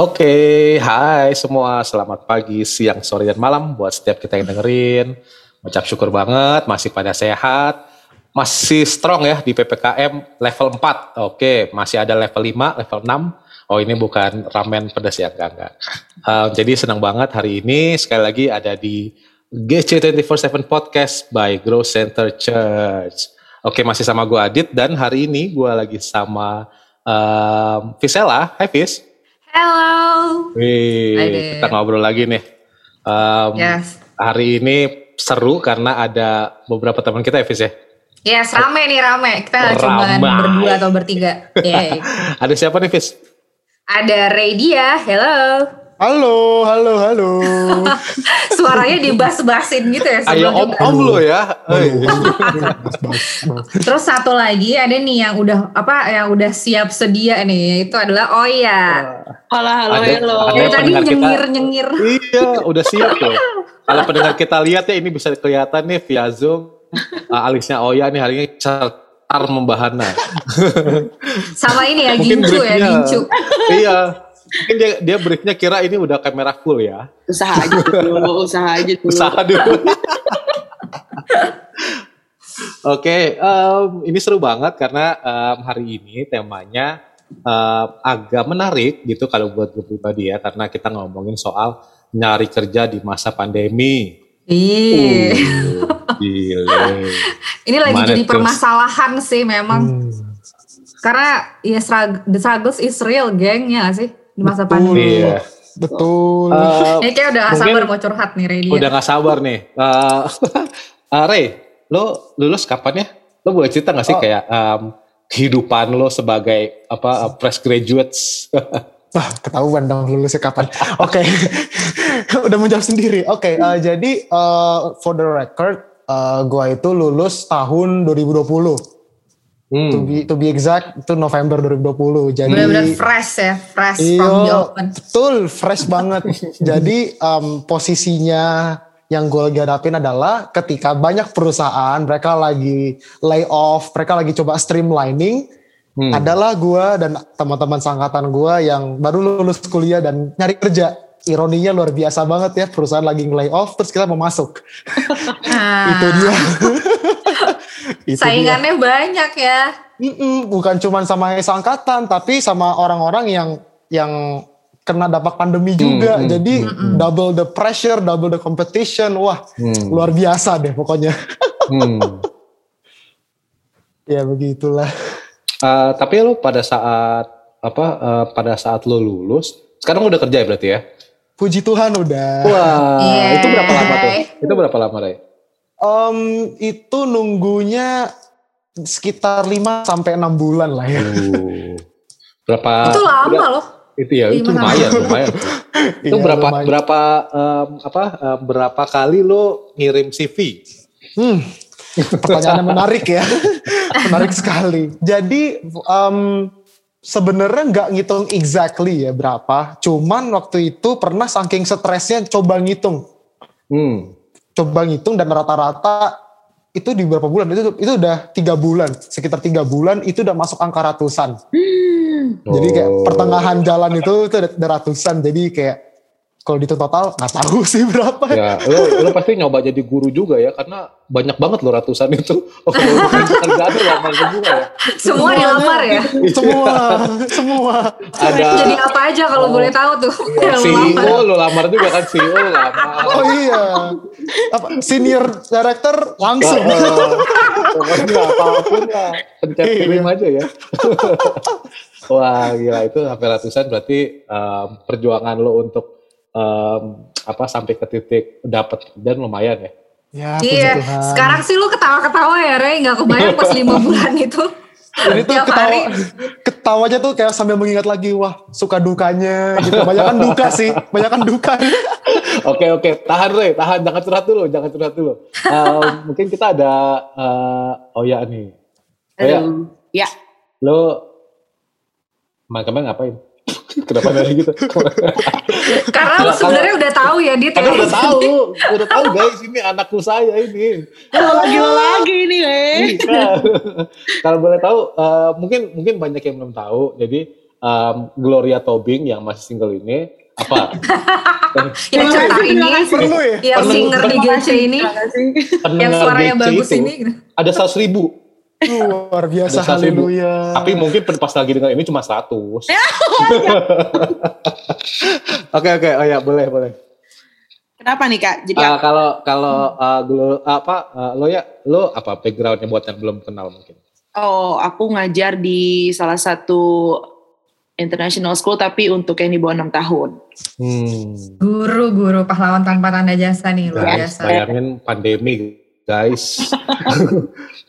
Oke, hai semua. Selamat pagi, siang, sore, dan malam buat setiap kita yang dengerin. Ucap syukur banget, masih pada sehat. Masih strong ya di PPKM level 4. Oke, masih ada level 5, level 6. Oh ini bukan ramen pedas ya, enggak, enggak. Uh, jadi senang banget hari ini sekali lagi ada di GC 24/7 Podcast by Grow Center Church. Oke, masih sama gue Adit dan hari ini gue lagi sama um, Visela. Hai Vis. Halo. Wih, kita ngobrol lagi nih. Um, Yes. Hari ini seru karena ada beberapa teman kita ya Vis ya. Yes, rame nih rame. Kita cuma berdua atau bertiga. Yeay. Ada siapa nih Vis? Ada Redia, hello. Halo, halo, halo. Suaranya dibas-basin gitu ya. Ayo sebelum om om lo ya. Terus satu lagi ada nih yang udah apa yang udah siap sedia nih itu adalah Oya. Halo, halo, Ada- halo. ada- Dari tadi pendengar kita. nyengir-nyengir. Iya, udah siap tuh. Kalau pendengar kita lihat ya ini bisa kelihatan nih via Zoom. Uh, alisnya Oya nih hari ini cetar membahana. Sama ini ya Mungkin Gincu ya. Gincu. iya. Mungkin dia, dia briefnya kira ini udah kamera full ya. Usaha aja dulu, usaha aja dulu. Usaha dulu. Oke, em, ini seru banget karena em, hari ini temanya em, agak menarik gitu kalau buat gue pribadi ya karena kita ngomongin soal nyari kerja di masa pandemi. Iya. Uh, gile. Ini lagi Mana jadi tuh? permasalahan sih memang. Hmm, Karena ya the struggles is real, geng ya sih di masa pandemi. Iya. betul. Eh, Ini kayak udah gak sabar mau curhat nih Redia. udah gak sabar nih. Eh eh, Ray, lo lulus kapan ya? Lo boleh cerita gak sih Oh. kayak em, kehidupan lo sebagai apa fresh graduates? Wah, ketahuan dong lulusnya kapan. Oke, udah menjawab sendiri. Oke, eh, jadi eh, for the record, eh, gua itu lulus tahun 2020. To Hmm. be, to be exact, itu November 2020. Jadi Bener-bener fresh ya, fresh from the Iya, open. betul, fresh banget. Jadi em, posisinya yang gue lagi hadapin adalah ketika banyak perusahaan mereka lagi lay off, mereka lagi coba streamlining, Hmm. adalah gue dan teman-teman sangkatan gue yang baru lulus kuliah dan nyari kerja. Ironinya luar biasa banget ya, perusahaan lagi nge-lay off, terus kita mau masuk. Nah, Itu dia. Itu dia. saingannya banyak ya. Mm-mm, bukan cuma sama seangkatan tapi sama orang-orang yang yang kena dampak pandemi juga. hmm, Jadi double the pressure, double the competition. Wah, Hmm. luar biasa deh pokoknya. Hmm. ya begitulah. Eh, tapi lo pada saat apa? eh, pada saat lo lulus, sekarang udah kerja ya berarti ya? Puji Tuhan udah. Wah, Yeay. itu berapa lama tuh? Itu berapa lama Ray? Em, itu nunggunya sekitar 5 sampai 6 bulan lah ya. Uh, berapa? itu lama loh. Itu ya, itu lumayan, lumayan. itu Iya, berapa lumayan. berapa em, apa em, berapa kali lo ngirim CV? Hmm, pertanyaan yang menarik ya, menarik sekali. Jadi em, sebenarnya nggak ngitung exactly ya berapa, cuman waktu itu pernah saking stresnya coba ngitung, Hmm. Coba ngitung dan rata-rata itu di berapa bulan? Itu itu udah tiga bulan, sekitar tiga bulan itu udah masuk angka ratusan. Jadi kayak Oh. pertengahan jalan itu itu ada ratusan, jadi kayak kalau dihitung total nggak tahu sih berapa. Ya, lo, lo pasti nyoba jadi guru juga ya, karena banyak banget lo ratusan itu. Oh, kerjaan lo lamar semua ya. Semua dilamar ya. semua, semua. Ada Jadi apa aja kalau boleh tahu tuh. lamar. CEO lo lamar juga kan, CEO lo lamar. Oh iya. Apa senior director langsung. Eh, Pokoknya apa pun lah, pencet Iya. kirim aja ya. Wah gila itu sampai ratusan berarti em, perjuangan lo untuk em, apa sampai ke titik dapat kerjaan lumayan ya. Ya, Iya, Tuhan. sekarang sih lu ketawa-ketawa ya Rey, nggak kebayang pas lima bulan itu. Dan itu tiap ketawa, hari. ketawanya tuh kayak sambil mengingat lagi, wah suka dukanya gitu. Banyak kan duka sih, banyak kan duka. Oke oke, tahan Rey, tahan, jangan curhat dulu, jangan curhat dulu. Em, mungkin kita ada eh, Oya nih. Oya, Aduh. Ya, lo kemarin ngapain? Kenapa dari gitu? Karena lu Kalau- sebenarnya udah tahu ya Dit. Karena udah tahu, udah tahu guys ini anakku saya ini. lo lagi lagi ini, weh. Iya. Kalau boleh tahu, eh, mungkin mungkin banyak yang belum tahu. Jadi um, Gloria Tobing yang masih single ini apa Yang cerita ini. Perlu ya? yang singer di GC ini, yang suaranya DC bagus itu ini. ada 100 ribu Luar biasa, Ada 100 ribu. haleluya. tapi mungkin pas lagi dengar ini cuma 100 oke oke oh ya boleh boleh Kenapa nih kak? Jadi Ah, kalau kalau uh, Glo- apa uh, lo ya lo apa backgroundnya buat yang belum kenal mungkin oh aku ngajar di salah satu international school tapi untuk yang di bawah 6 tahun. hmm. Guru-guru pahlawan tanpa tanda jasa nih luar biasa. bayangin pandemi guys.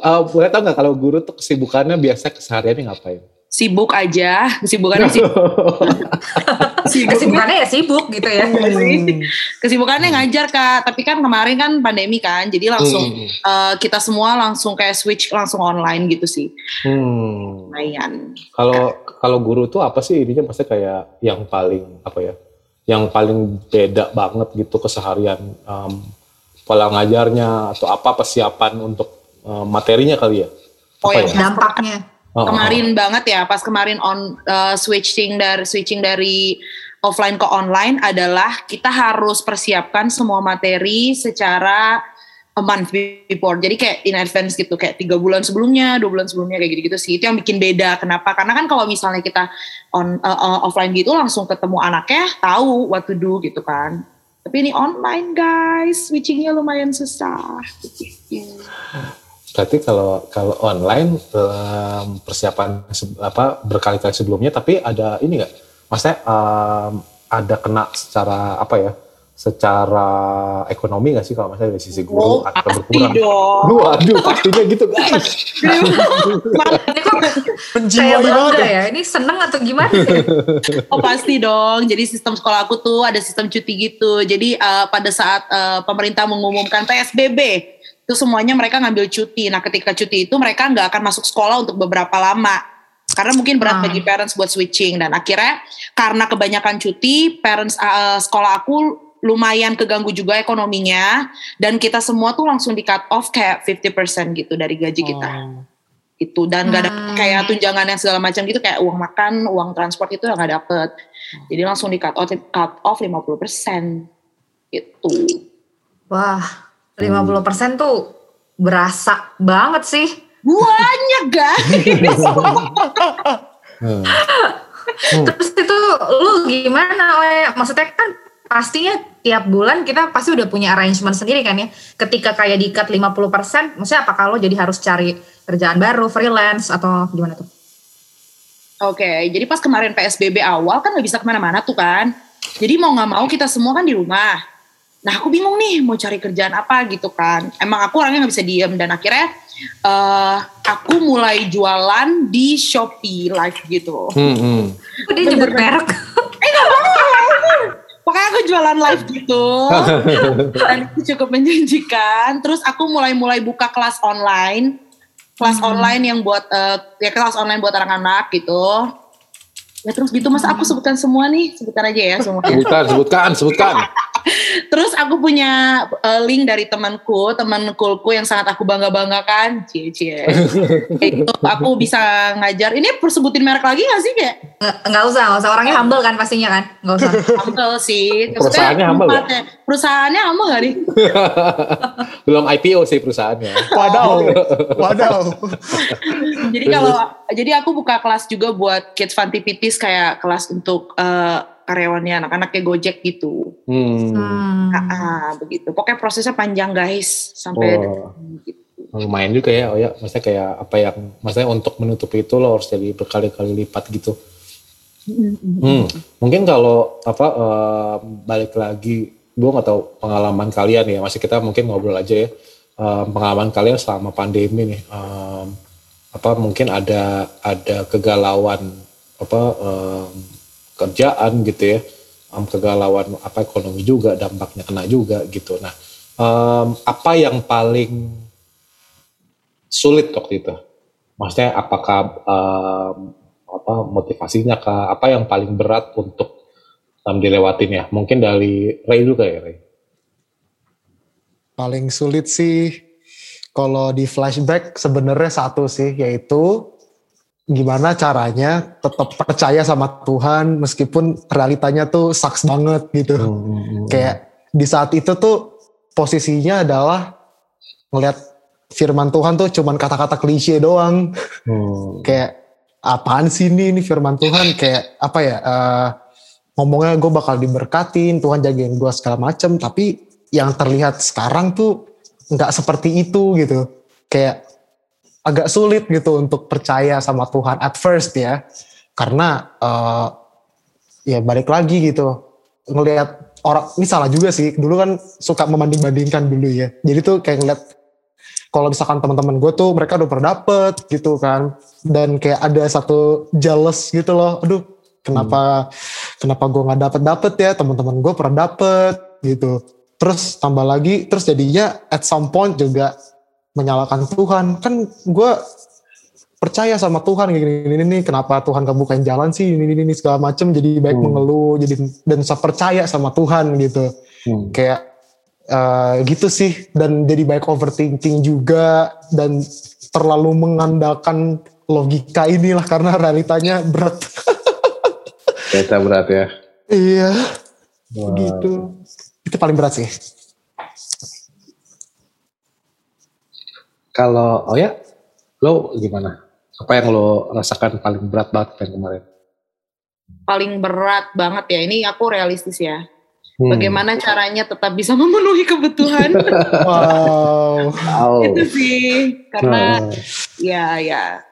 uh, boleh tau nggak kalau guru tuh kesibukannya biasa kesehariannya ngapain? Sibuk aja, kesibukannya sibuk. sibuk. Kesibukannya ya sibuk gitu ya. Hmm. Kesibukannya ngajar kak, tapi kan kemarin kan pandemi kan, jadi langsung Hmm. eh, kita semua langsung kayak switch langsung online gitu sih, Hmm. lumayan. Kalau kalau guru tuh apa sih ininya pasti kayak yang paling apa ya? Yang paling beda banget gitu keseharian um, pola ngajarnya atau apa persiapan untuk um, materinya kali ya? Oh, Apa yang ya? Dampaknya. Oh, oh, kemarin banget ya pas kemarin on uh, switching dari switching dari offline ke online adalah kita harus persiapkan semua materi secara a month before. Jadi kayak in advance gitu kayak tiga bulan sebelumnya dua bulan sebelumnya kayak gitu gitu sih. Itu yang bikin beda. Kenapa? Karena kan kalau misalnya kita on uh, uh, offline gitu langsung ketemu anaknya tahu what to do gitu kan tapi ini online guys switchingnya lumayan susah Berarti kalau kalau online em, persiapan apa berkali-kali sebelumnya, tapi ada ini nggak? Maksudnya em, ada kena secara apa ya? Secara ekonomi nggak sih kalau maksudnya dari sisi guru Oh, atau pasti berkurang? dong. Waduh, pastinya gitu guys. Ini kok Menjiwai saya banget bangga ya. ya. Ini seneng atau gimana? Oh pasti dong. Jadi sistem sekolah aku tuh ada sistem cuti gitu. Jadi eh, pada saat eh, pemerintah mengumumkan PSBB, itu semuanya mereka ngambil cuti. Nah ketika cuti itu mereka nggak akan masuk sekolah untuk beberapa lama. Karena mungkin berat Ah. bagi parents buat switching. Dan akhirnya karena kebanyakan cuti, parents eh, sekolah aku lumayan keganggu juga ekonominya. Dan kita semua tuh langsung di cut off kayak 50% gitu dari gaji kita Oh. itu dan nggak ada Hmm. kayak tunjangan yang segala macam gitu kayak uang makan, uang transport itu nggak dapet. Jadi langsung di cut off cut off 50% gitu. Wah, 50% tuh berasa banget sih. Banyak guys. Hmm. Terus itu lu gimana, Oe? Maksudnya kan pastinya tiap bulan kita pasti udah punya arrangement sendiri kan ya. Ketika kayak di cut 50%, maksudnya apa kalau jadi harus cari kerjaan baru, freelance atau gimana tuh? Oke, jadi pas kemarin PSBB awal kan nggak bisa ke mana-mana tuh kan. Jadi mau nggak mau kita semua kan di rumah. Nah aku bingung nih mau cari kerjaan apa gitu kan. Emang aku orangnya nggak bisa diem dan akhirnya eh aku mulai jualan di Shopee live gitu. Hmm, hmm. Dia nyebut merek? Pokoknya aku jualan live gitu. dan itu cukup menjanjikan. Terus aku mulai-mulai buka kelas online. Kelas online yang buat, eh, ya kelas online buat anak-anak gitu. Ya terus gitu masa aku sebutkan semua nih. Sebutkan aja ya semua. Sebutkan, sebutkan, sebutkan. Terus aku punya eh, link dari temanku, teman kulku yang sangat aku bangga-banggakan. Cie, cie. Itu aku bisa ngajar. Ini persebutin merek lagi gak sih kayak? Nggak, usah, nggak usah. Orangnya humble kan pastinya kan? Nggak usah. Humble sih. Maksudnya Perusahaannya humble ya? Perusahaannya humble gak nih? Belum IPO sih perusahaannya. Wadaw, wadaw. jadi kalau jadi aku buka kelas juga buat kids fun tipitis kayak kelas untuk eh, karyawannya anak-anak kayak Gojek gitu. Hmm. Hmm. Ah, ah, begitu. Pokoknya prosesnya panjang guys sampai Oh. gitu. lumayan juga ya, oh ya, maksudnya kayak apa yang, maksudnya untuk menutupi itu lo harus jadi berkali-kali lipat gitu. Hmm. Mungkin kalau apa eh, balik lagi, gue nggak tahu pengalaman kalian ya, masih kita mungkin ngobrol aja ya, Eh, pengalaman kalian selama pandemi nih, em, apa mungkin ada ada kegalauan apa em, kerjaan gitu ya, em, kegalauan apa ekonomi juga, dampaknya kena juga gitu. Nah, em, apa yang paling sulit waktu itu? Maksudnya apakah em, apa motivasinya kah? Apa yang paling berat untuk em, dilewatin ya? Mungkin dari Ray dulu kayak Ray. Paling sulit sih kalau di flashback sebenarnya satu sih yaitu gimana caranya tetap percaya sama Tuhan meskipun realitanya tuh sucks banget gitu. Hmm. Kayak di saat itu tuh posisinya adalah ngelihat firman Tuhan tuh cuman kata-kata klise doang. Hmm. Kayak apaan sih ini ini firman Tuhan kayak apa ya eh, ngomongnya gue bakal diberkatin Tuhan jagain gue segala macem tapi yang terlihat sekarang tuh nggak seperti itu gitu kayak agak sulit gitu untuk percaya sama Tuhan at first ya. Karena eh, ya balik lagi gitu ngelihat orang ini salah juga sih. Dulu kan suka membanding-bandingkan dulu ya. Jadi tuh kayak ngeliat kalau misalkan teman-teman gue tuh mereka udah pernah dapet gitu kan. Dan kayak ada satu jealous gitu loh. Aduh kenapa kenapa gue nggak dapet dapet ya? Teman-teman gue pernah dapet gitu. Terus tambah lagi terus jadinya at some point juga menyalahkan Tuhan kan gue percaya sama Tuhan gini gini nih kenapa Tuhan gak bukain jalan sih ini ini, ini segala macem jadi baik Hmm. mengeluh jadi dan saya percaya sama Tuhan gitu Hmm. kayak eh, gitu sih dan jadi baik overthinking juga dan terlalu mengandalkan logika inilah karena realitanya berat Kita berat ya. iya Wah. gitu itu paling berat sih Kalau oh ya, lo gimana? Apa yang lo rasakan paling berat banget yang kemarin? Paling berat banget ya. Ini aku realistis ya. Hmm. Bagaimana caranya tetap bisa memenuhi kebutuhan? wow itu sih. Karena Nah, ya ya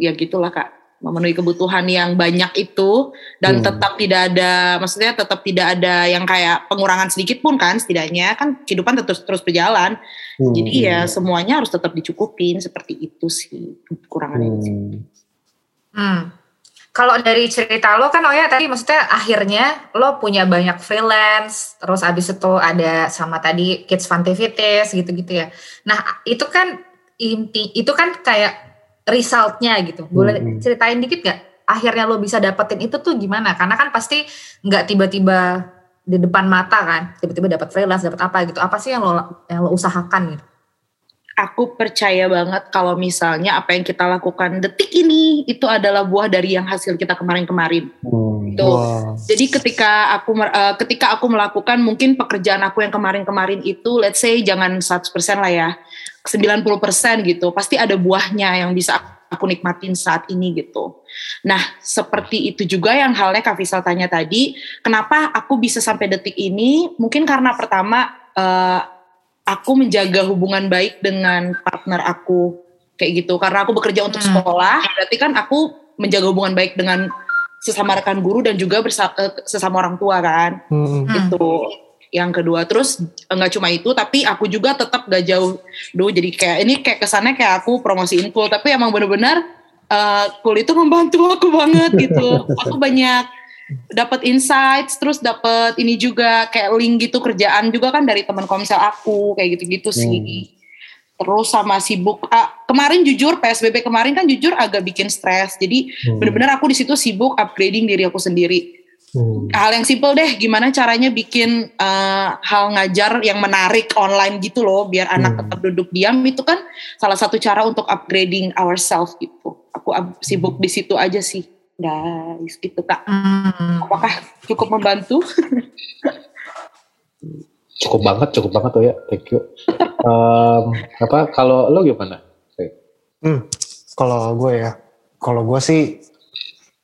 ya gitulah kak memenuhi kebutuhan yang banyak itu dan Hmm. tetap tidak ada maksudnya tetap tidak ada yang kayak pengurangan sedikit pun kan setidaknya kan kehidupan terus terus berjalan hmm. jadi ya semuanya harus tetap dicukupin seperti itu sih kekurangannya sih. Hmm. Hmm. Kalau dari cerita lo kan oh ya tadi maksudnya akhirnya lo punya banyak freelance, terus abis itu ada sama tadi kids funtivities gitu-gitu ya. Nah itu kan inti itu kan kayak resultnya gitu. Boleh Hmm. ceritain dikit gak? Akhirnya lo bisa dapetin itu tuh gimana? Karena kan pasti nggak tiba-tiba di depan mata kan, tiba-tiba dapat freelance, dapat apa gitu. Apa sih yang lo yang lo usahakan gitu? aku percaya banget kalau misalnya apa yang kita lakukan detik ini itu adalah buah dari yang hasil kita kemarin-kemarin Hmm. Tuh. Wah. Jadi ketika aku eh, ketika aku melakukan mungkin pekerjaan aku yang kemarin-kemarin itu let's say jangan 100% lah ya. 90% gitu. Pasti ada buahnya yang bisa aku nikmatin saat ini gitu. Nah, seperti itu juga yang halnya Kak Fisal tanya tadi, kenapa aku bisa sampai detik ini? Mungkin karena pertama eh, aku menjaga hubungan baik dengan partner aku kayak gitu. Karena aku bekerja untuk Hmm. sekolah, berarti kan aku menjaga hubungan baik dengan sesama rekan guru dan juga bersa- eh, sesama orang tua kan Hmm. Hmm. Yang kedua. Terus eh, nggak cuma itu tapi aku juga tetap gak jauh. Dulu jadi kayak ini kayak kesannya kayak aku promosiin cool tapi emang bener-bener eh, cool itu membantu aku banget gitu. Aku banyak dapat insights terus dapat ini juga kayak link gitu kerjaan juga kan dari teman komsel aku kayak gitu-gitu sih. Terus sama sibuk ah, kemarin jujur PSBB kemarin kan jujur agak bikin stres. Jadi Hmm. bener-bener aku di situ sibuk upgrading diri aku sendiri Hmm. hal yang simple deh gimana caranya bikin eh, hal ngajar yang menarik online gitu loh biar anak Hmm. tetap duduk diam itu kan salah satu cara untuk upgrading ourselves gitu aku sibuk di situ aja sih guys gitu kak Hmm. apakah cukup membantu Cukup banget, cukup banget tuh ya. Thank you. Em, apa kalau lo gimana? Hmm, kalau gue ya, kalau gue sih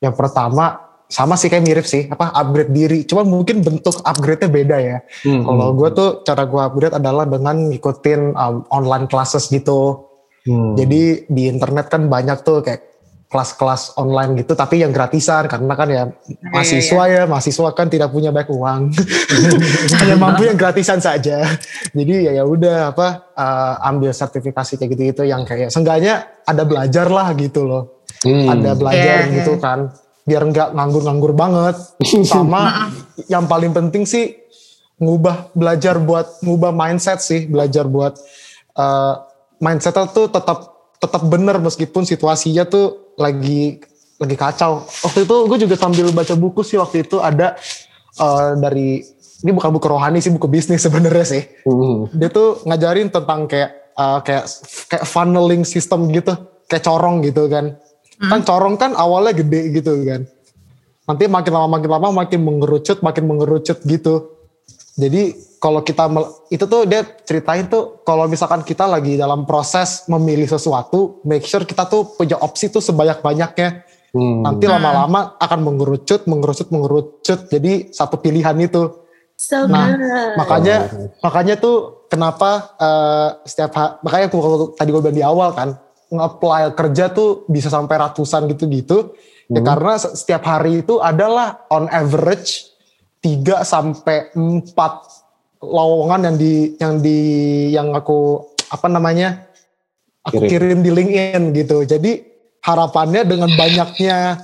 yang pertama sama sih kayak mirip sih, apa upgrade diri. Cuma mungkin bentuk upgrade-nya beda ya. Hmm. Kalau gue tuh cara gue upgrade adalah dengan ngikutin um, online classes gitu. Hmm. Jadi di internet kan banyak tuh kayak kelas-kelas online gitu, tapi yang gratisan karena kan ya mahasiswa ya, mahasiswa kan tidak punya banyak uang, hanya mampu yang gratisan saja. Jadi ya ya udah apa uh, ambil sertifikasi kayak gitu-gitu yang kayak seenggaknya ada belajar lah gitu loh, Hmm. ada belajar Iya, gitu kan, biar nggak nganggur-nganggur banget. Sama yang paling penting sih ngubah belajar buat ngubah mindset sih, belajar buat uh, mindsetnya tuh tetap tetap bener meskipun situasinya tuh lagi lagi kacau. Waktu itu gue juga sambil baca buku sih waktu itu ada uh, dari ini bukan buku rohani sih buku bisnis sebenarnya sih. Hmm. Dia tuh ngajarin tentang kayak uh, kayak kayak funneling system gitu, kayak corong gitu kan. Kan corong kan awalnya gede gitu kan. Nanti makin lama makin lama makin mengerucut, makin mengerucut gitu. Jadi kalau kita itu tuh dia ceritain tuh kalau misalkan kita lagi dalam proses memilih sesuatu, make sure kita tuh punya opsi tuh sebanyak-banyaknya. Hmm. Nanti lama-lama akan mengerucut, mengerucut, mengerucut. Jadi satu pilihan itu. So Nah, good. makanya makanya tuh kenapa eh, setiap ha- makanya aku kalau tadi gue bilang di awal kan nge-apply kerja tuh bisa sampai ratusan gitu-gitu ya karena se- setiap hari itu adalah on average 3 sampai 4 lowongan yang di yang di yang aku apa namanya aku Kirim. kirim di LinkedIn gitu. Jadi harapannya dengan banyaknya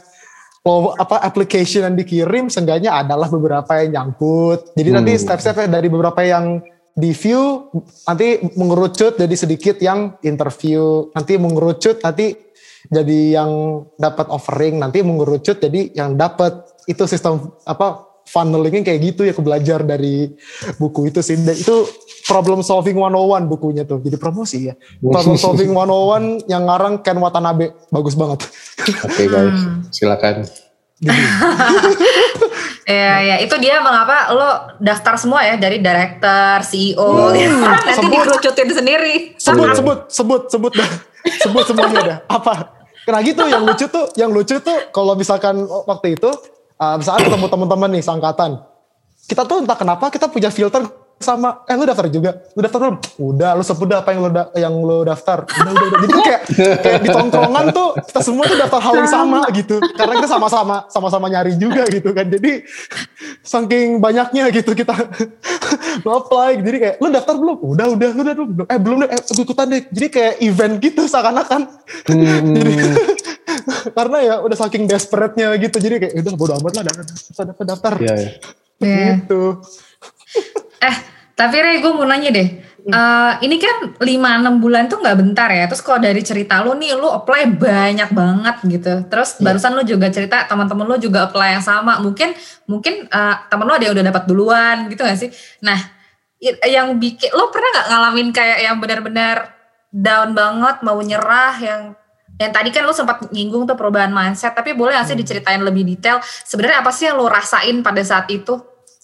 apa application yang dikirim seenggaknya adalah beberapa yang nyangkut. Jadi nanti Hmm. step-stepnya dari beberapa yang di view nanti mengerucut jadi sedikit yang interview, nanti mengerucut nanti jadi yang dapat offering, nanti mengerucut jadi yang dapat itu sistem apa funnelingnya kayak gitu ya aku belajar dari buku itu sih. Dan itu problem solving 101 bukunya tuh. Jadi promosi ya. Problem solving 101 yang ngarang Ken Watanabe. Bagus banget. Oke guys, silakan. Iya, ya itu dia mengapa lo daftar semua ya dari director, CEO, gitu. nanti sebut. dikerucutin sendiri. sebut Iya. sebut sebut sebut dah sebut semuanya dah apa karena gitu yang lucu tuh yang lucu tuh kalau misalkan waktu itu uh, misalkan ketemu teman-teman nih seangkatan kita tuh entah kenapa kita punya filter sama eh lu daftar juga? Lu daftar belum? Udah lu sebut apa yang lu da- yang lu daftar? Udah udah, udah. jadi kayak kayak di tongkrongan tuh kita semua tuh daftar hal yang sama gitu. Karena kita sama-sama sama-sama nyari juga gitu kan. Jadi saking banyaknya gitu kita lu apply. Jadi kayak lu daftar belum? Udah udah lu udah belum. Eh belum deh eh, ikutan deh. Jadi kayak event gitu seakan-akan. Jadi karena ya udah saking desperate-nya gitu. Jadi kayak udah bodo amat lah daftar daftar, daftar, daftar. Iya, iya. Iya. gitu Eh, tapi Ray gue mau nanya deh. Eh, ini kan 5-6 bulan tuh nggak bentar ya. Terus kalau dari cerita lu nih, lu apply banyak banget gitu. Terus barusan lu juga cerita teman-teman lu juga apply yang sama. Mungkin mungkin eh, temen lu ada yang udah dapat duluan gitu gak sih? Nah, yang bikin lo pernah nggak ngalamin kayak yang benar-benar down banget mau nyerah yang yang tadi kan lu sempat nyinggung tuh perubahan mindset tapi boleh gak sih diceritain lebih detail sebenarnya apa sih yang lo rasain pada saat itu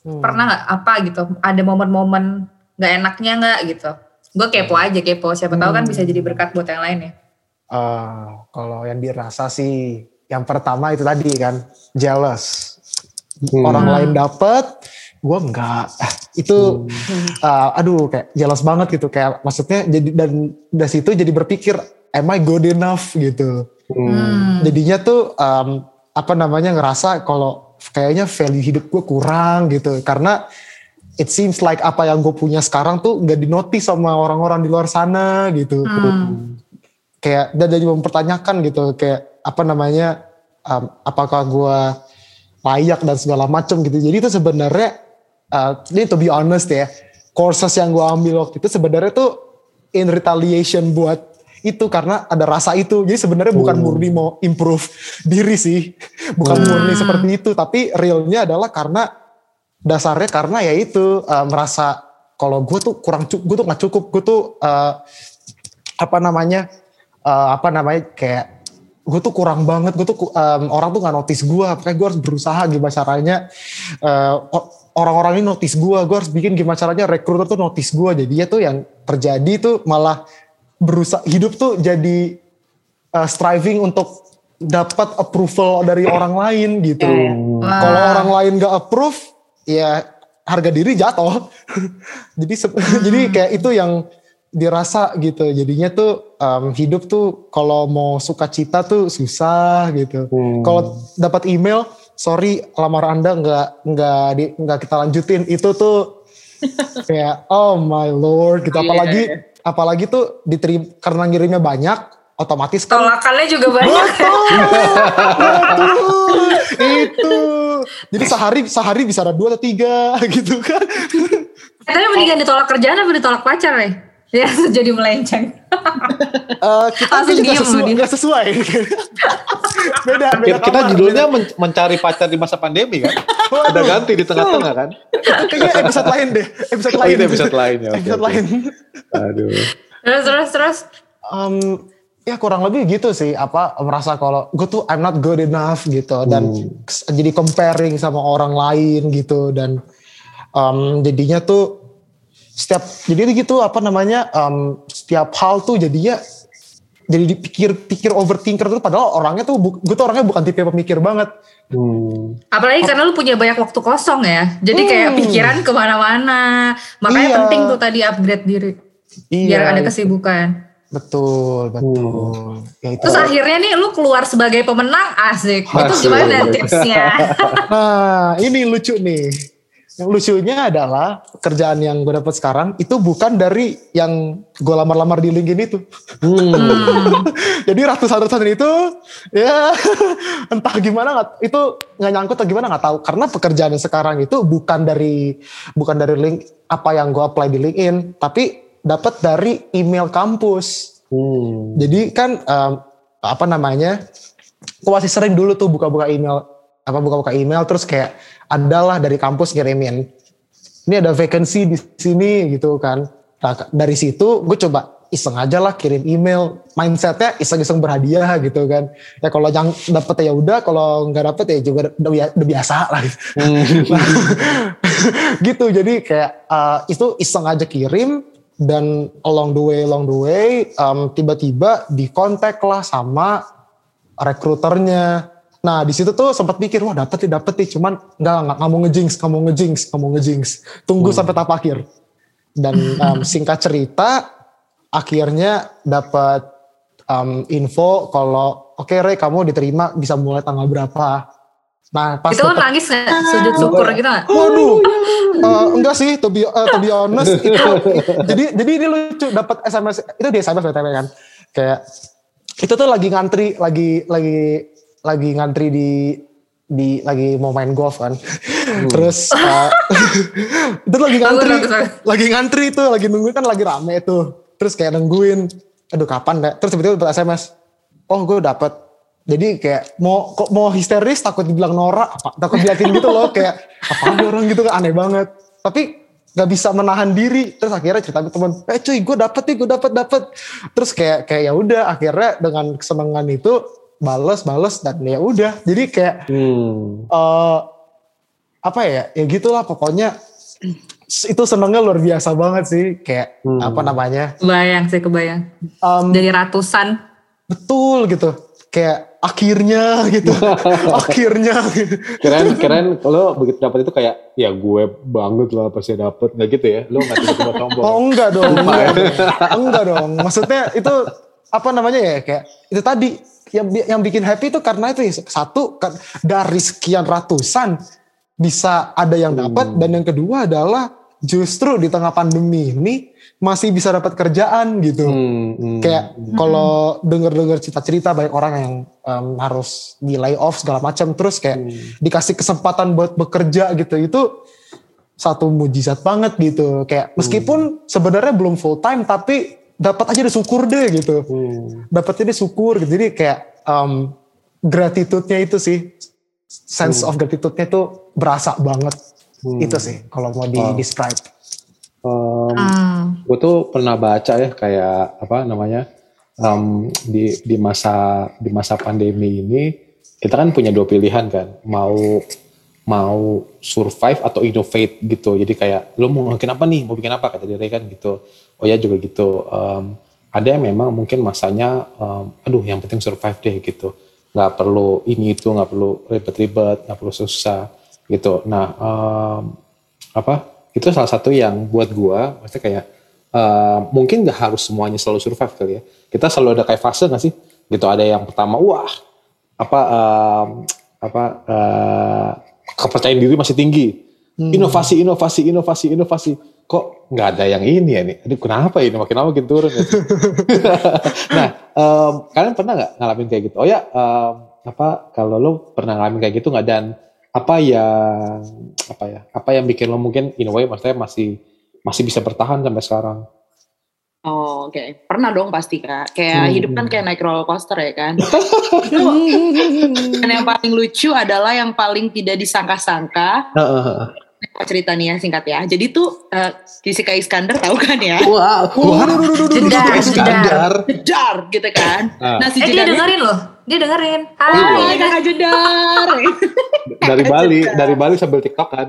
Hmm. pernah nggak? Apa gitu? Ada momen-momen nggak enaknya nggak gitu? Gue kepo aja kepo. Siapa tahu kan bisa jadi berkat buat yang lain ya. Eh, kalau yang dirasa sih yang pertama itu tadi kan jealous. Hmm. orang lain dapet gue enggak Ah, itu eh, aduh kayak jealous banget gitu. Kayak maksudnya jadi dan dari situ jadi berpikir am I good enough? gitu. Hmm. jadinya tuh em, apa namanya ngerasa kalau kayaknya value hidup gue kurang gitu. Karena it seems like apa yang gue punya sekarang tuh nggak dinotis sama orang-orang di luar sana gitu. Hmm. kayak dan jadi mempertanyakan gitu kayak apa namanya em, apakah gue layak dan segala macam gitu. Jadi itu sebenarnya uh, ini to be honest ya courses yang gue ambil waktu itu sebenarnya tuh in retaliation buat itu karena ada rasa itu. Jadi sebenarnya bukan murni mau improve diri sih. Bukan murni seperti itu tapi realnya adalah karena dasarnya karena ya itu uh, merasa kalau gue tuh kurang cukup gue tuh nggak cukup. Gue tuh uh, apa namanya uh, apa namanya kayak gue tuh kurang banget. Gue tuh um, orang tuh nggak notice gue makanya gue harus berusaha gimana caranya uh, orang-orang ini notice gue gue harus bikin gimana caranya recruiter tuh notice gue jadi ya tuh yang terjadi tuh malah berusaha hidup tuh jadi uh, striving untuk dapat approval dari orang lain gitu. Wah. kalau orang lain gak approve ya harga diri jatuh. Jadi se- jadi kayak itu yang dirasa gitu. Jadinya tuh um, hidup tuh kalau mau suka cita tuh susah gitu. Hmm. kalau dapat email sorry lamar anda nggak nggak di nggak kita lanjutin. Itu tuh kayak oh my lord gitu. Iya, apalagi iya. Apalagi tuh diterima karena ngirimnya banyak otomatis kan tolakannya juga banyak Betul, itu. Jadi sehari sehari bisa ada dua atau tiga gitu kan. katanya mendingan ditolak kerjaan apa ditolak pacar nih ya jadi melenceng Eh, kita Langsung juga diem sesuai. Beda, beda Kita, kita kamar, judulnya beda- men- mencari pacar di masa pandemi kan? Waduh. Udah ganti di tengah-tengah kan? kayaknya episode lain deh, episode Oh, lain. itu episode lain ya, Episode lain. Aduh. terus terus terus Em, ya kurang lebih gitu sih apa merasa kalau gue tuh I'm not good enough gitu dan Hmm. jadi comparing sama orang lain gitu dan um, jadinya tuh setiap jadi gitu apa namanya um, setiap hal tuh jadinya jadi dipikir pikir overthinker tuh padahal orangnya tuh gue tuh orangnya bukan tipe pemikir banget Hmm. Apalagi karena lu punya banyak waktu kosong ya. Jadi kayak Hmm. pikiran ke mana-mana. Makanya Iya. penting tuh tadi upgrade diri. Biar ada kesibukan. betul betul ya itu Terus akhirnya nih lu keluar sebagai pemenang asik. Itu Asik. gimana tipsnya? Nah, ini lucu nih. Lucunya adalah kerjaan yang gue dapat sekarang itu bukan dari yang gue lamar-lamar di LinkedIn itu. Hmm. Jadi ratusan-ratusan itu ya entah gimana nggak itu nggak nyangkut atau gimana nggak tahu. Karena pekerjaan yang sekarang itu bukan dari bukan dari link apa yang gue apply di LinkedIn, tapi dapat dari email kampus. Hmm. Jadi kan em, apa namanya? Gue masih sering dulu tuh buka-buka email apa buka-buka email terus kayak adalah dari kampus ngirimin. Ini ada vacancy di sini gitu kan. Nah, dari situ gue coba iseng aja lah kirim email. Mindsetnya iseng-iseng berhadiah gitu kan. Ya kalau yang dapet ya udah kalau nggak dapet ya juga udah, bia- udah biasa lah. Gitu. Nah, gitu jadi kayak uh, itu iseng aja kirim dan along the way along the way um, tiba-tiba dikontak lah sama rekruternya nah di situ tuh sempat pikir wah dapet nih dapet nih. Cuman nggak nggak nggak mau ngejinx nggak mau ngejinx nggak mau ngejinx. Tunggu sampai tahap akhir. Dan um, singkat cerita akhirnya dapat um, info kalau oke Ray kamu diterima bisa mulai tanggal berapa? Nah pas itu dapet- nangis gak? Sujud syukur gitu gak? Waduh, Eh, enggak sih, to be, eh, to be honest itu, jadi jadi ini lucu dapat SMS itu di SMS btw kan, kayak itu tuh lagi ngantri, lagi lagi lagi ngantri di di lagi mau main golf kan, terus eh, itu lagi ngantri, lagi ngantri itu, lagi nungguin kan lagi rame tuh, terus kayak nungguin, aduh kapan deh, terus tiba-tiba dapat SMS, oh gue dapet, jadi kayak mau kok mau histeris takut dibilang norak apa takut diliatin gitu loh kayak apa orang? Gitu kan aneh banget. Tapi nggak bisa menahan diri. Terus akhirnya cerita ke teman eh cuy gue dapet nih gue dapet dapet. Terus kayak kayak ya udah akhirnya dengan kesenangan itu bales bales dan ya udah jadi kayak Hmm. eh apa ya ya gitulah pokoknya itu senengnya luar biasa banget sih kayak Hmm. apa namanya Kebayang sih kebayang. em, Dari ratusan. betul gitu kayak akhirnya gitu akhirnya gitu. Keren, keren. Kalau begitu dapat itu kayak, ya gue banget lah pasti dapat. Nggak gitu ya? Lo nggak tiba-tiba sombong. Oh enggak dong, enggak dong. enggak dong. Maksudnya itu apa namanya ya kayak itu tadi yang yang bikin happy itu karena itu ya, satu kan dari sekian ratusan bisa ada yang dapat dan yang kedua adalah justru di tengah pandemi ini masih bisa dapat kerjaan gitu. Hmm, hmm. Kayak kalau denger-denger cerita-cerita banyak orang yang em, harus di lay off segala macam terus kayak dikasih kesempatan buat bekerja gitu itu satu mujizat banget gitu. Kayak meskipun sebenarnya belum full time tapi dapat aja deh syukur deh gitu. Hmm. Dapatnya deh syukur gitu. Jadi kayak em, gratitude-nya itu sih sense of gratitude-nya itu berasa banget. Hmm. Itu sih kalau mau di Wow. describe. Um, Hmm. gue tuh pernah baca ya kayak apa namanya um, di di masa di masa pandemi ini kita kan punya dua pilihan kan mau mau survive atau innovate gitu. Jadi kayak lo mau bikin apa nih? Mau bikin apa? Kata dia kan gitu. Oh ya juga gitu. Um, ada yang memang mungkin masanya um, aduh yang penting survive deh gitu. Nggak perlu ini itu nggak perlu ribet-ribet nggak perlu susah gitu. Nah um, apa? Itu salah satu yang buat gua maksudnya kayak eh, mungkin nggak harus semuanya selalu survive kali ya. Kita selalu ada kayak fase nggak sih? Gitu ada yang pertama wah apa em, apa eh, kepercayaan diri masih tinggi. Inovasi inovasi inovasi inovasi. Kok nggak ada yang ini ya nih? Aduh kenapa ini? Makin lama makin turun ya? nah em, kalian pernah nggak ngalamin kayak gitu? Oh ya em, apa kalau lo pernah ngalamin kayak gitu nggak? Dan apa yang apa ya apa yang bikin lo mungkin in a way maksudnya masih masih bisa bertahan sampai sekarang Oh, oke. Pernah dong pasti, Kak. Kayak Hmm. hidup kan kayak naik roller coaster ya kan. Dan yang paling lucu adalah yang paling tidak disangka-sangka. Yang cerita nih ya singkat ya. Jadi tuh uh, Jessica Iskandar tahu kan ya? Wah, wah, Jedar, Iskandar. Jedar gitu kan. Ah. Nah si Eh dia Jedar dengerin loh. Dia dengerin. Hai Hai. kakak Jedar. Dari Bali, dari Bali sambil TikTok kan.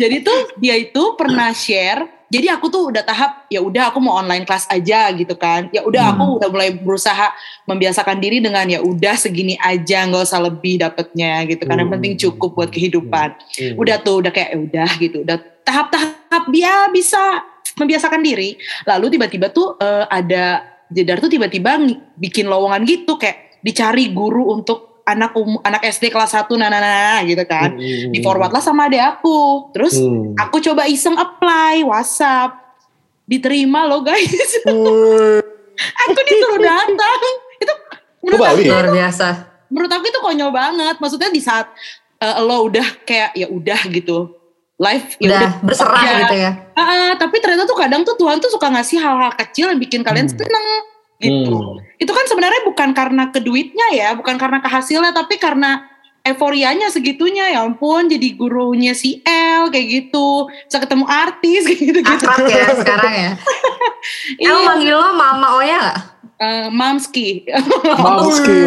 jadi tuh dia itu pernah share. Jadi aku tuh udah tahap ya udah aku mau online class aja gitu kan. Ya udah aku udah mulai berusaha membiasakan diri dengan ya udah segini aja nggak usah lebih dapetnya gitu kan. Yang Hmm. penting cukup buat kehidupan. Hmm. Udah tuh udah kayak ya udah gitu. Udah tahap-tahap dia bisa membiasakan diri. Lalu tiba-tiba tuh eh, ada Jedar tuh tiba-tiba bikin lowongan gitu kayak dicari guru untuk anak um, anak SD kelas 1 nah, nah, nah, nah, gitu kan. Hmm. Di forward lah sama adek aku. Terus Hmm. aku coba iseng apply WhatsApp. Diterima loh guys. aku disuruh datang. Itu menurut aku, Bali? Luar biasa. menurut aku itu konyol banget. Maksudnya di saat eh, lo udah kayak ya udah gitu. Life ya Udah berserah Ya. gitu ya. Ah, tapi ternyata tuh kadang tuh Tuhan tuh suka ngasih hal-hal kecil yang bikin kalian Hmm. seneng gitu. Hmm. Itu kan sebenarnya bukan karena ke duitnya ya, bukan karena ke hasilnya, tapi karena euforianya segitunya ya ampun jadi gurunya si L kayak gitu bisa ketemu artis kayak gitu gitu Akrab ya sekarang ya. Iya. El manggil lo Mama Oya gak? Eh, Mamski Mamski.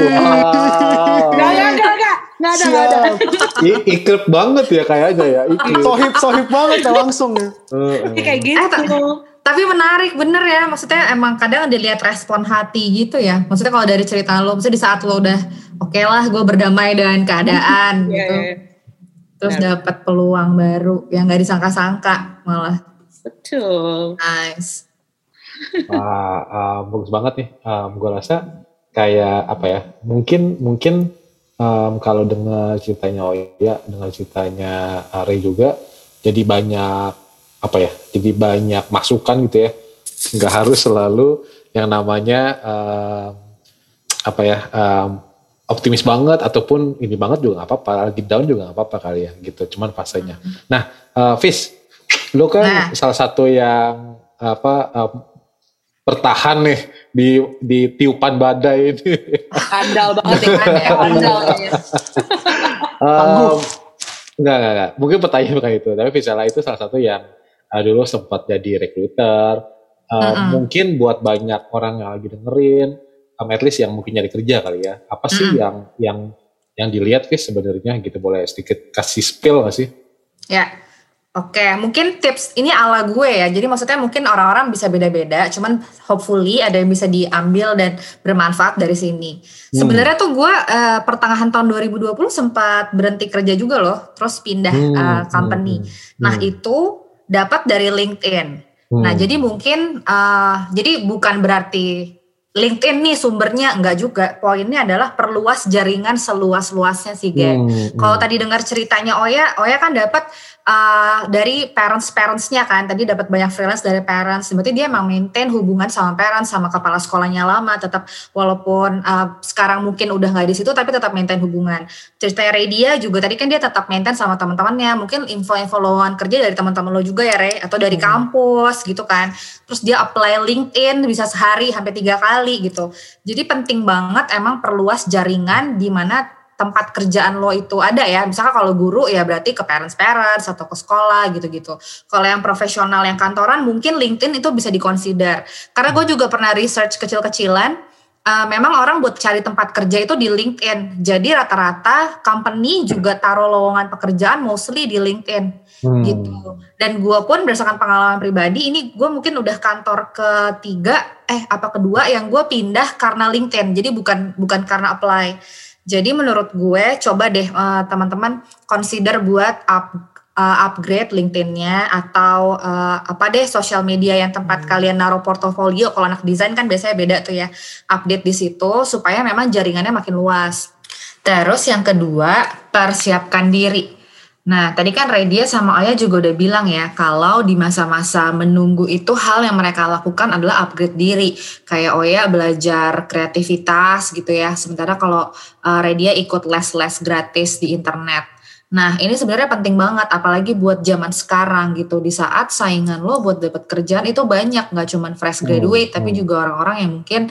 Gak, gak, gak, gak. Gak ada, gak ada. Siap. I- Ikrip banget ya kayaknya ya. Ikrip. Sohib sohib banget ya langsung ya. Heeh. Kayak gitu. Eh, ta- Tapi menarik bener ya, maksudnya emang kadang dilihat respon hati gitu ya. Maksudnya kalau dari cerita lo, maksudnya di saat lo udah oke lah gue berdamai dengan keadaan Iya, gitu. iya. Terus Benar. dapat peluang baru yang gak disangka-sangka malah. Betul. Nice. Ah, ah, bagus banget nih. gue rasa kayak apa ya? Mungkin mungkin em, kalau dengar ceritanya Oya, dengar ceritanya Are juga, jadi banyak apa ya? Jadi banyak masukan gitu ya. Nggak harus selalu yang namanya em, apa ya? em, optimis banget ataupun ini banget juga nggak apa-apa, lagi down juga nggak apa-apa kali ya gitu. Cuman fasenya. Nah, eh, Fis, lu kan Nah. salah satu yang apa em, bertahan nih di di tiupan badai ini. Andal banget ya. Ya, Andal kayaknya. Um, enggak, enggak, enggak. Mungkin pertanyaan bukan itu. Tapi Visela itu salah satu yang uh, dulu sempat jadi recruiter. Uh, Mm-mm. Mungkin buat banyak orang yang lagi dengerin, um, at least yang mungkin nyari kerja kali ya. Apa sih Mm-mm. yang yang yang dilihat Vis sebenarnya gitu boleh sedikit kasih spill gak sih? Ya, oke. Mungkin tips ini ala gue ya. Jadi maksudnya mungkin orang-orang bisa beda-beda. Cuman hopefully ada yang bisa diambil dan bermanfaat dari sini. Hmm. Sebenarnya tuh gue eh, pertengahan tahun 2020 sempat berhenti kerja juga loh. Terus pindah Hmm, eh, company. hmm, Nah hmm. itu dapat dari LinkedIn. Nah Hmm. jadi mungkin eh, jadi bukan berarti LinkedIn nih sumbernya enggak juga. Poinnya adalah perluas jaringan seluas-luasnya sih, geng. Hmm, Kalau hmm. tadi dengar ceritanya Oya, Oya kan dapat uh, dari parents-parentsnya kan. Tadi dapat banyak freelance dari parents. Berarti dia emang maintain hubungan sama parents, sama kepala sekolahnya lama. Tetap walaupun uh, sekarang mungkin udah nggak di situ, tapi tetap maintain hubungan. Ceritanya Ray dia juga tadi kan dia tetap maintain sama teman-temannya. Mungkin info-info lowongan kerja dari teman-teman lo juga ya Ray, atau dari kampus gitu kan. Terus dia apply LinkedIn bisa sehari sampai tiga kali gitu. Jadi penting banget emang perluas jaringan di mana tempat kerjaan lo itu ada ya. Misalnya kalau guru ya berarti ke parents-parents atau ke sekolah gitu-gitu. Kalau yang profesional yang kantoran mungkin LinkedIn itu bisa dikonsider. Karena gue juga pernah research kecil-kecilan. eh, memang orang buat cari tempat kerja itu di LinkedIn. Jadi rata-rata company juga taruh lowongan pekerjaan mostly di LinkedIn Hmm. gitu. Dan gue pun berdasarkan pengalaman pribadi, ini gue mungkin udah kantor ketiga, eh apa kedua yang gue pindah karena LinkedIn. Jadi bukan bukan karena apply. Jadi menurut gue coba deh eh, teman-teman consider buat up eh, upgrade LinkedIn-nya atau eh, apa deh sosial media yang tempat kalian naruh portofolio. Kalau anak desain kan biasanya beda tuh ya. Update di situ supaya memang jaringannya makin luas. Terus yang kedua, persiapkan diri. Nah, tadi kan Redia sama Oya juga udah bilang ya, kalau di masa-masa menunggu itu hal yang mereka lakukan adalah upgrade diri. Kayak Oya belajar kreativitas gitu ya, sementara kalau uh, Redia ikut les-les gratis di internet. Nah, ini sebenarnya penting banget, apalagi buat zaman sekarang gitu. Di saat saingan lo buat dapat kerjaan itu banyak, nggak cuman fresh graduate, tapi juga orang-orang yang mungkin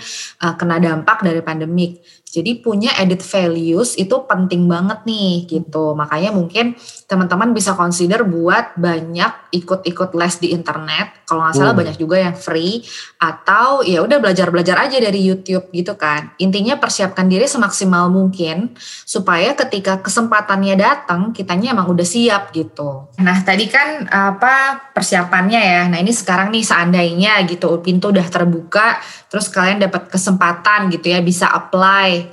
uh, kena dampak dari pandemik. Jadi punya edit values itu penting banget nih gitu. Makanya mungkin teman-teman bisa consider buat banyak ikut-ikut les di internet. Kalau nggak salah hmm. banyak juga yang free atau ya udah belajar-belajar aja dari YouTube gitu kan. Intinya persiapkan diri semaksimal mungkin supaya ketika kesempatannya datang kitanya emang udah siap gitu. Nah, tadi kan apa persiapannya ya. Nah, ini sekarang nih seandainya gitu pintu udah terbuka terus kalian dapat kesempatan gitu ya bisa apply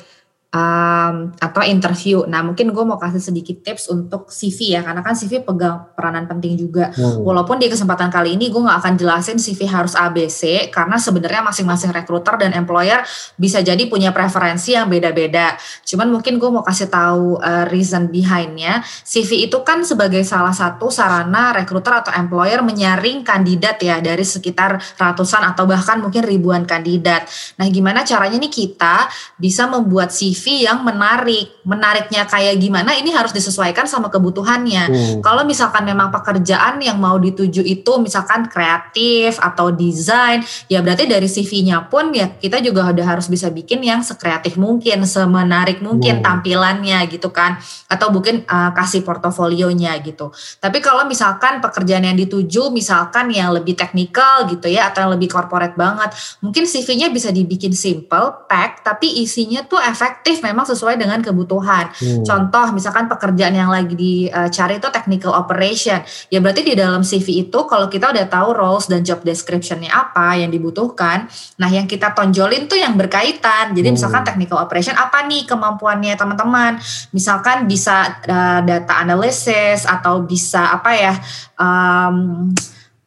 um, atau interview. Nah mungkin gue mau kasih sedikit tips untuk CV ya karena kan CV pegang peranan penting juga. Hmm. Walaupun di kesempatan kali ini gue nggak akan jelasin CV harus ABC karena sebenarnya masing-masing recruiter dan employer bisa jadi punya preferensi yang beda-beda. Cuman mungkin gue mau kasih tahu uh, reason behindnya. CV itu kan sebagai salah satu sarana recruiter atau employer menyaring kandidat ya dari sekitar ratusan atau bahkan mungkin ribuan kandidat. Nah gimana caranya nih kita bisa membuat CV CV yang menarik. Menariknya kayak gimana ini harus disesuaikan sama kebutuhannya. Hmm. Kalau misalkan memang pekerjaan yang mau dituju itu misalkan kreatif atau desain, ya berarti dari CV-nya pun ya kita juga udah harus bisa bikin yang sekreatif mungkin, semenarik mungkin hmm. tampilannya gitu kan. Atau mungkin uh, kasih portofolionya gitu. Tapi kalau misalkan pekerjaan yang dituju misalkan yang lebih teknikal gitu ya atau yang lebih corporate banget, mungkin CV-nya bisa dibikin simple, pack tapi isinya tuh efektif memang sesuai dengan kebutuhan. Hmm. Contoh misalkan pekerjaan yang lagi dicari itu technical operation. Ya berarti di dalam CV itu kalau kita udah tahu roles dan job descriptionnya apa yang dibutuhkan, nah yang kita tonjolin tuh yang berkaitan. Jadi hmm. misalkan technical operation apa nih kemampuannya teman-teman? Misalkan bisa uh, data analysis atau bisa apa ya? Um,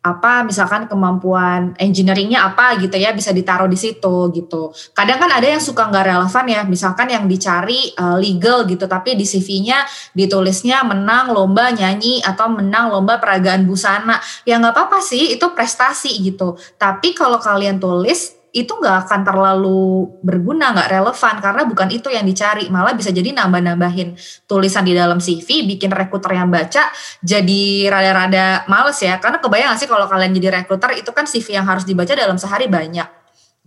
apa misalkan kemampuan engineeringnya apa gitu ya bisa ditaruh di situ gitu. Kadang kan ada yang suka nggak relevan ya, misalkan yang dicari uh, legal gitu, tapi di CV-nya ditulisnya menang lomba nyanyi atau menang lomba peragaan busana. Ya nggak apa-apa sih, itu prestasi gitu. Tapi kalau kalian tulis itu nggak akan terlalu berguna, nggak relevan karena bukan itu yang dicari. Malah bisa jadi nambah-nambahin tulisan di dalam CV, bikin rekruter yang baca jadi rada-rada males ya. Karena kebayang gak sih kalau kalian jadi rekruter itu kan CV yang harus dibaca dalam sehari banyak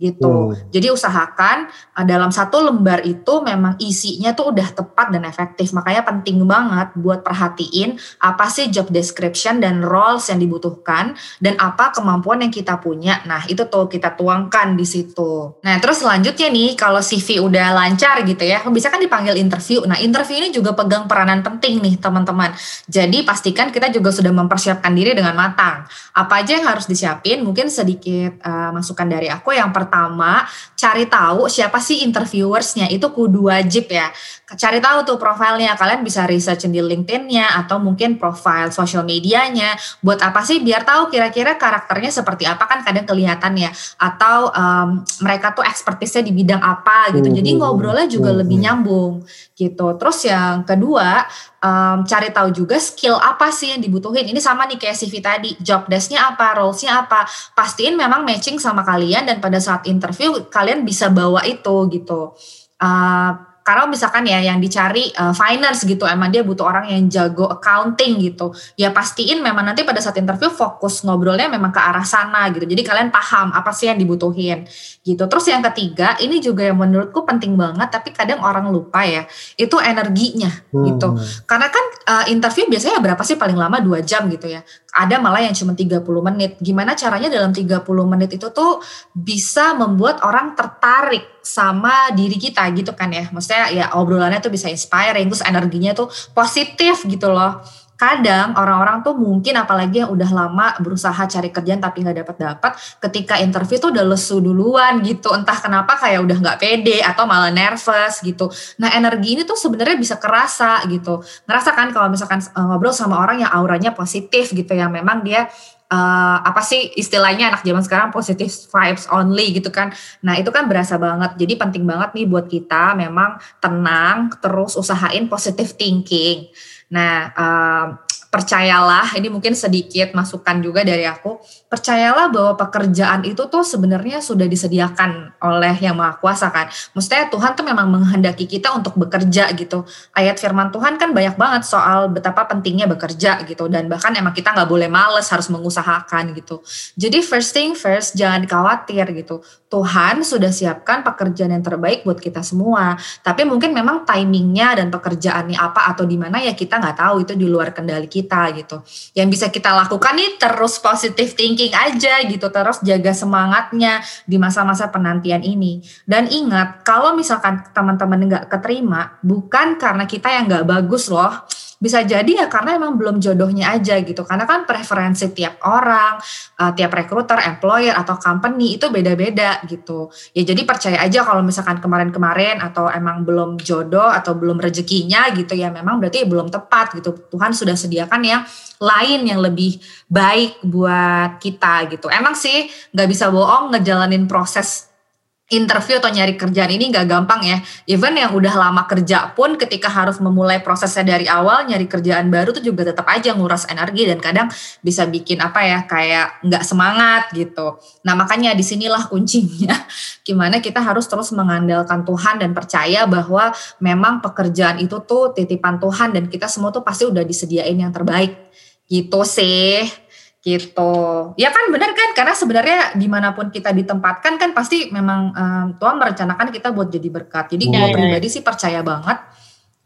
gitu. Hmm. Jadi usahakan uh, dalam satu lembar itu memang isinya tuh udah tepat dan efektif. Makanya penting banget buat perhatiin apa sih job description dan roles yang dibutuhkan dan apa kemampuan yang kita punya. Nah, itu tuh kita tuangkan di situ. Nah, terus selanjutnya nih kalau CV udah lancar gitu ya, bisa kan dipanggil interview. Nah, interview ini juga pegang peranan penting nih, teman-teman. Jadi pastikan kita juga sudah mempersiapkan diri dengan matang. Apa aja yang harus disiapin? Mungkin sedikit uh, masukan dari aku yang pertama pertama cari tahu siapa sih interviewersnya. Itu kudu wajib ya cari tahu tuh profilnya. Kalian bisa research di LinkedIn-nya atau mungkin profile sosial medianya. Buat apa sih? Biar tahu kira-kira karakternya seperti apa. Kan kadang kelihatan ya. Atau um, mereka tuh ekspertisnya di bidang apa gitu. Jadi ngobrolnya juga lebih nyambung gitu. Terus yang kedua um, cari tahu juga skill apa sih yang dibutuhin. Ini sama nih kayak CV tadi, job desknya apa, roles-nya apa. Pastiin memang matching sama kalian dan pada saat interview kalian bisa bawa itu gitu. Uh, karena misalkan ya yang dicari uh, finance gitu emang dia butuh orang yang jago accounting gitu. Ya pastiin memang nanti pada saat interview fokus ngobrolnya memang ke arah sana gitu. Jadi kalian paham apa sih yang dibutuhin gitu. Terus yang ketiga ini juga yang menurutku penting banget tapi kadang orang lupa ya itu energinya hmm. gitu karena kan uh, interview biasanya berapa sih? Paling lama dua jam gitu ya ada malah yang cuma 30 menit. Gimana caranya dalam 30 menit itu tuh bisa membuat orang tertarik sama diri kita gitu kan ya. Maksudnya ya obrolannya tuh bisa inspiring terus energinya tuh positif gitu loh kadang orang-orang tuh mungkin apalagi yang udah lama berusaha cari kerjaan tapi nggak dapat dapat ketika interview tuh udah lesu duluan gitu entah kenapa kayak udah nggak pede atau malah nervous gitu nah energi ini tuh sebenarnya bisa kerasa gitu ngerasa kan kalau misalkan uh, ngobrol sama orang yang auranya positif gitu yang memang dia uh, apa sih istilahnya anak zaman sekarang positive vibes only gitu kan. Nah itu kan berasa banget. Jadi penting banget nih buat kita memang tenang terus usahain positive thinking. Nah, um, percayalah, ini mungkin sedikit masukan juga dari aku, percayalah bahwa pekerjaan itu tuh sebenarnya sudah disediakan oleh yang Maha Kuasa kan. Maksudnya Tuhan tuh memang menghendaki kita untuk bekerja gitu. Ayat firman Tuhan kan banyak banget soal betapa pentingnya bekerja gitu. Dan bahkan emang kita nggak boleh males, harus mengusahakan gitu. Jadi first thing first, jangan khawatir gitu. Tuhan sudah siapkan pekerjaan yang terbaik buat kita semua. Tapi mungkin memang timingnya dan pekerjaannya apa atau di mana ya kita nggak tahu itu di luar kendali kita gitu. Yang bisa kita lakukan nih terus positive thinking aja gitu, terus jaga semangatnya di masa-masa penantian ini. Dan ingat, kalau misalkan teman-teman nggak keterima, bukan karena kita yang nggak bagus loh, bisa jadi ya karena emang belum jodohnya aja gitu. Karena kan preferensi tiap orang uh, tiap recruiter employer atau company itu beda-beda gitu. Ya jadi percaya aja kalau misalkan kemarin-kemarin atau emang belum jodoh atau belum rezekinya gitu ya memang berarti belum tepat gitu. Tuhan sudah sediakan yang lain yang lebih baik buat kita gitu. Emang sih nggak bisa bohong ngejalanin proses interview atau nyari kerjaan ini nggak gampang ya. Even yang udah lama kerja pun ketika harus memulai prosesnya dari awal nyari kerjaan baru tuh juga tetap aja nguras energi dan kadang bisa bikin apa ya kayak nggak semangat gitu. Nah makanya di sinilah kuncinya gimana kita harus terus mengandalkan Tuhan dan percaya bahwa memang pekerjaan itu tuh titipan Tuhan dan kita semua tuh pasti udah disediain yang terbaik gitu sih gitu. Ya kan benar kan? Karena sebenarnya di mana pun kita ditempatkan kan pasti memang um, Tuhan merencanakan kita buat jadi berkat. Jadi gue iya, pribadi sih percaya banget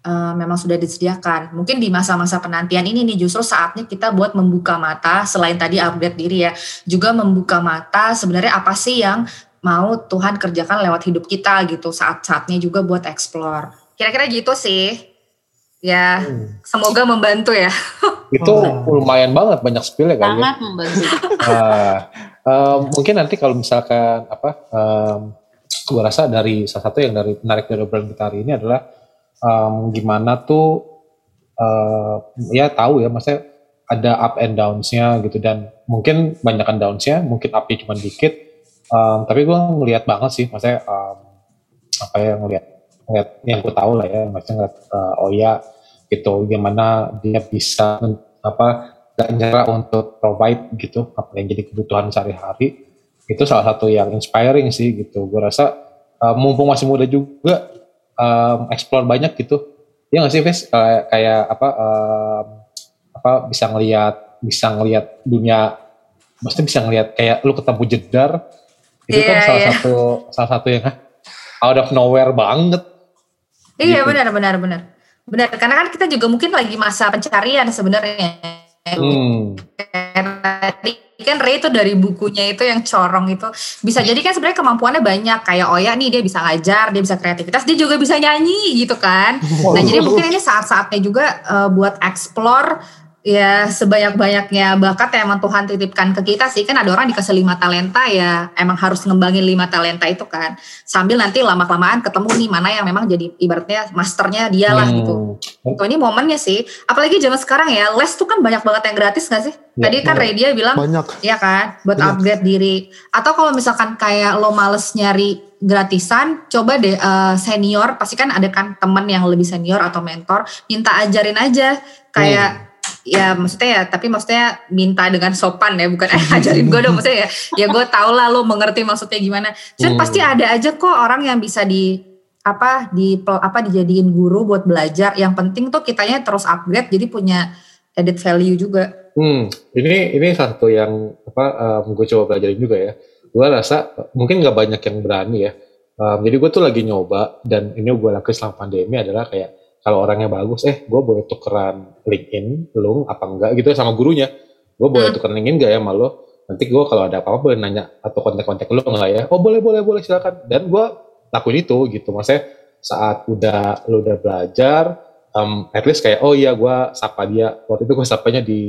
uh, memang sudah disediakan. Mungkin di masa-masa penantian ini nih justru saatnya kita buat membuka mata selain tadi update diri ya juga membuka mata sebenarnya apa sih yang mau Tuhan kerjakan lewat hidup kita gitu saat-saatnya juga buat explore. Kira-kira gitu sih Ya, hmm. semoga membantu ya. Itu oh. lumayan banget banyak spill ya kan? Sangat membantu. uh, uh, mungkin nanti kalau misalkan apa, um, gue rasa dari salah satu yang dari menarik dari obrolan kita hari ini adalah um, gimana tuh uh, ya tahu ya, maksudnya ada up and downs-nya gitu dan mungkin banyakkan downs-nya, mungkin up-nya cuma dikit. Um, tapi gue ngelihat banget sih, maksudnya um, apa ya ngelihat ngeliat yang gue tahu lah ya, maksudnya ngeliat uh, oh ya gitu gimana dia bisa apa gak nyerah untuk provide gitu apa yang jadi kebutuhan sehari-hari. Itu salah satu yang inspiring sih gitu. Gue rasa uh, mumpung masih muda juga um, explore banyak gitu. Ya nggak sih Ves uh, kayak apa um, apa bisa ngelihat bisa ngelihat dunia maksudnya bisa ngelihat kayak lu ketemu jedar. Itu yeah, kan salah yeah. satu salah satu yang out of nowhere banget. Iya gitu. benar benar benar Benar, karena kan kita juga mungkin lagi masa pencarian sebenarnya. Hmm. Tadi kan Ray itu dari bukunya itu yang corong itu bisa jadi kan sebenarnya kemampuannya banyak kayak Oya nih dia bisa ngajar, dia bisa kreativitas, dia juga bisa nyanyi gitu kan. Nah jadi mungkin ini saat-saatnya juga uh, buat explore ya sebanyak-banyaknya. Bakat yang emang Tuhan titipkan ke kita sih kan ada orang dikasih lima talenta ya. Emang harus ngembangin lima talenta itu kan. Sambil nanti lama-kelamaan ketemu nih mana yang memang jadi ibaratnya masternya dia lah hmm. gitu itu ini momennya sih. Apalagi zaman sekarang ya les tuh kan banyak banget yang gratis gak sih? Ya, tadi kan Ray dia bilang banyak. ya kan buat banyak. upgrade diri. Atau kalau misalkan kayak lo males nyari gratisan coba deh uh, senior. Pasti kan ada kan temen yang lebih senior atau mentor minta ajarin aja. Kayak hmm ya maksudnya ya tapi maksudnya minta dengan sopan ya bukan eh ajarin gue dong. Maksudnya ya ya gue tau lah lo mengerti maksudnya gimana. Cuman hmm. pasti ada aja kok orang yang bisa di apa di apa dijadiin guru buat belajar. Yang penting tuh kitanya terus upgrade jadi punya added value juga. Hmm ini ini satu yang apa um, gue coba belajarin juga ya. Gue rasa mungkin nggak banyak yang berani ya. Um, jadi gue tuh lagi nyoba dan ini gue lakukan selama pandemi adalah kayak kalau orangnya bagus eh gue boleh tukeran LinkedIn lu apa enggak gitu ya sama gurunya. Gue boleh hmm. tukeran LinkedIn gak ya sama lo nanti gue kalau ada apa-apa boleh nanya atau kontak-kontak lo enggak ya? Oh boleh boleh boleh silakan. Dan gue lakuin itu gitu. Maksudnya saat udah lo udah belajar um, at least kayak oh iya gue sapa dia. Waktu itu gue sapanya di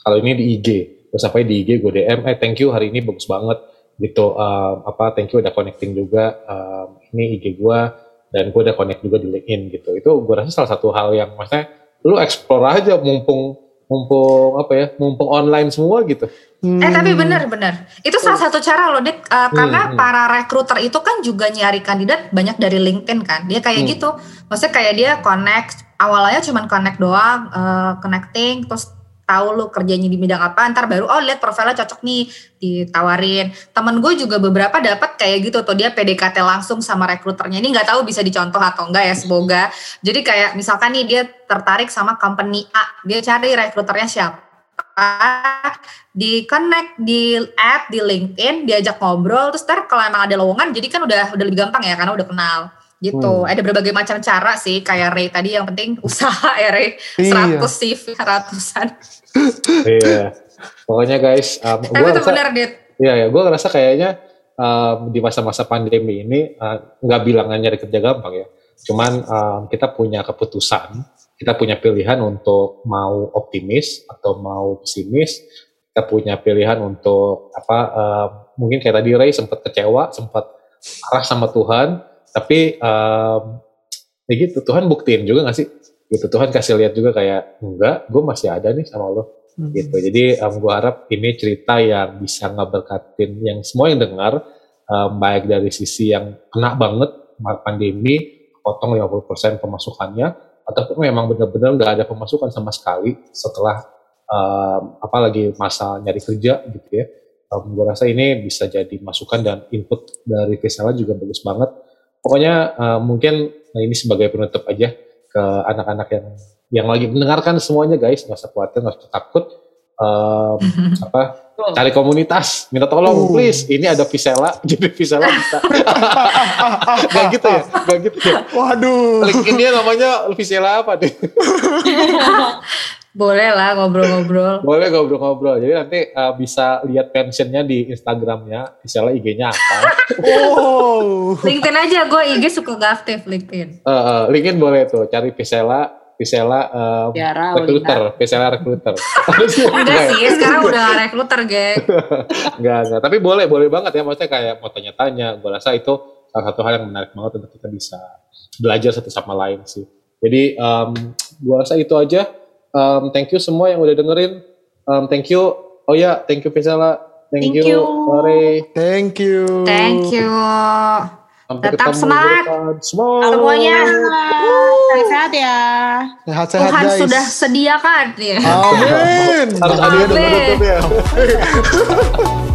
kalau ini di IG gue sapanya di IG gue DM eh thank you hari ini bagus banget. Gitu um, apa thank you udah connecting juga um, ini IG gue dan gue udah connect juga di LinkedIn gitu itu gue rasa salah satu hal yang maksudnya lu explore aja mumpung mumpung apa ya, mumpung online semua gitu. Hmm. Eh tapi benar-benar itu salah satu cara loh Dit Uh, karena hmm. para rekruter itu kan juga nyari kandidat banyak dari LinkedIn kan dia kayak Hmm. gitu maksudnya kayak dia connect awalnya cuman connect doang uh, connecting terus tahu lu kerjanya di bidang apa ntar baru oh lihat profilnya cocok nih ditawarin. Temen gue juga beberapa dapat kayak gitu tuh dia PDKT langsung sama rekruternya. Ini nggak tahu bisa dicontoh atau enggak ya semoga. Jadi kayak misalkan nih dia tertarik sama company A dia cari rekruternya siapa di connect di add di LinkedIn diajak ngobrol terus ntar kalau emang ada lowongan jadi kan udah udah lebih gampang ya karena udah kenal gitu ada berbagai macam cara sih kayak Ray tadi yang penting usaha ya Ray Iya. 100 CV ratusan Iya. Pokoknya guys, um, tapi gua itu rasa- benar Dit Iya ya, gue ngerasa kayaknya um, di masa-masa pandemi ini uh, nggak bilang nyari kerja gampang ya. Cuman um, kita punya keputusan, kita punya pilihan untuk mau optimis atau mau pesimis. Kita punya pilihan untuk apa? um, mungkin kayak tadi Ray sempat kecewa, sempat marah sama Tuhan, tapi um, ya gitu Tuhan buktiin juga gak sih? Gitu Tuhan kasih lihat juga kayak enggak, gue masih ada nih sama lo gitu. Jadi um, gue harap ini cerita yang bisa ngeberkatin yang semua yang dengar um, baik dari sisi yang kena banget pandemi potong 50% pemasukannya ataupun memang benar-benar nggak ada pemasukan sama sekali setelah um, apalagi masa nyari kerja gitu ya. Um, gue rasa ini bisa jadi masukan dan input dari Vesela juga bagus banget. Pokoknya um, mungkin nah ini sebagai penutup aja ke anak-anak yang yang lagi mendengarkan semuanya guys. Nggak usah khawatir nggak usah takut. Em, apa? Cari komunitas. Minta tolong Uh. please. Ini ada Visela. Jadi Visela bisa. Nggak gitu ya? Nggak gitu ya? Waduh. LinkedIn-nya namanya Visela apa deh boleh lah ngobrol-ngobrol boleh ngobrol-ngobrol jadi nanti eh, bisa lihat pensionnya di Instagramnya Visela IG-nya apa Oh. LinkedIn aja gue IG suka gak aktif LinkedIn Eh, eh, LinkedIn boleh tuh cari Visela Visela em, Tiara, recruiter Visela recruiter enggak sih sekarang udah gak rekruter geng Enggak, enggak. Tapi boleh, boleh banget ya. Maksudnya kayak mau tanya-tanya. Gue rasa itu salah satu hal yang menarik banget untuk kita bisa belajar satu sama lain sih. Jadi um, gue rasa itu aja. Um, thank you semua yang udah dengerin. Um, thank you. Oh ya, thank you Vesela. Thank, Thank you, you. Ray. Thank you. thank you Sampai Tetap semangat. Semuanya sehat-sehat ya. Sehat-sehat Tuhan guys. sudah sediakan ya Amin. Harus ada yang ya.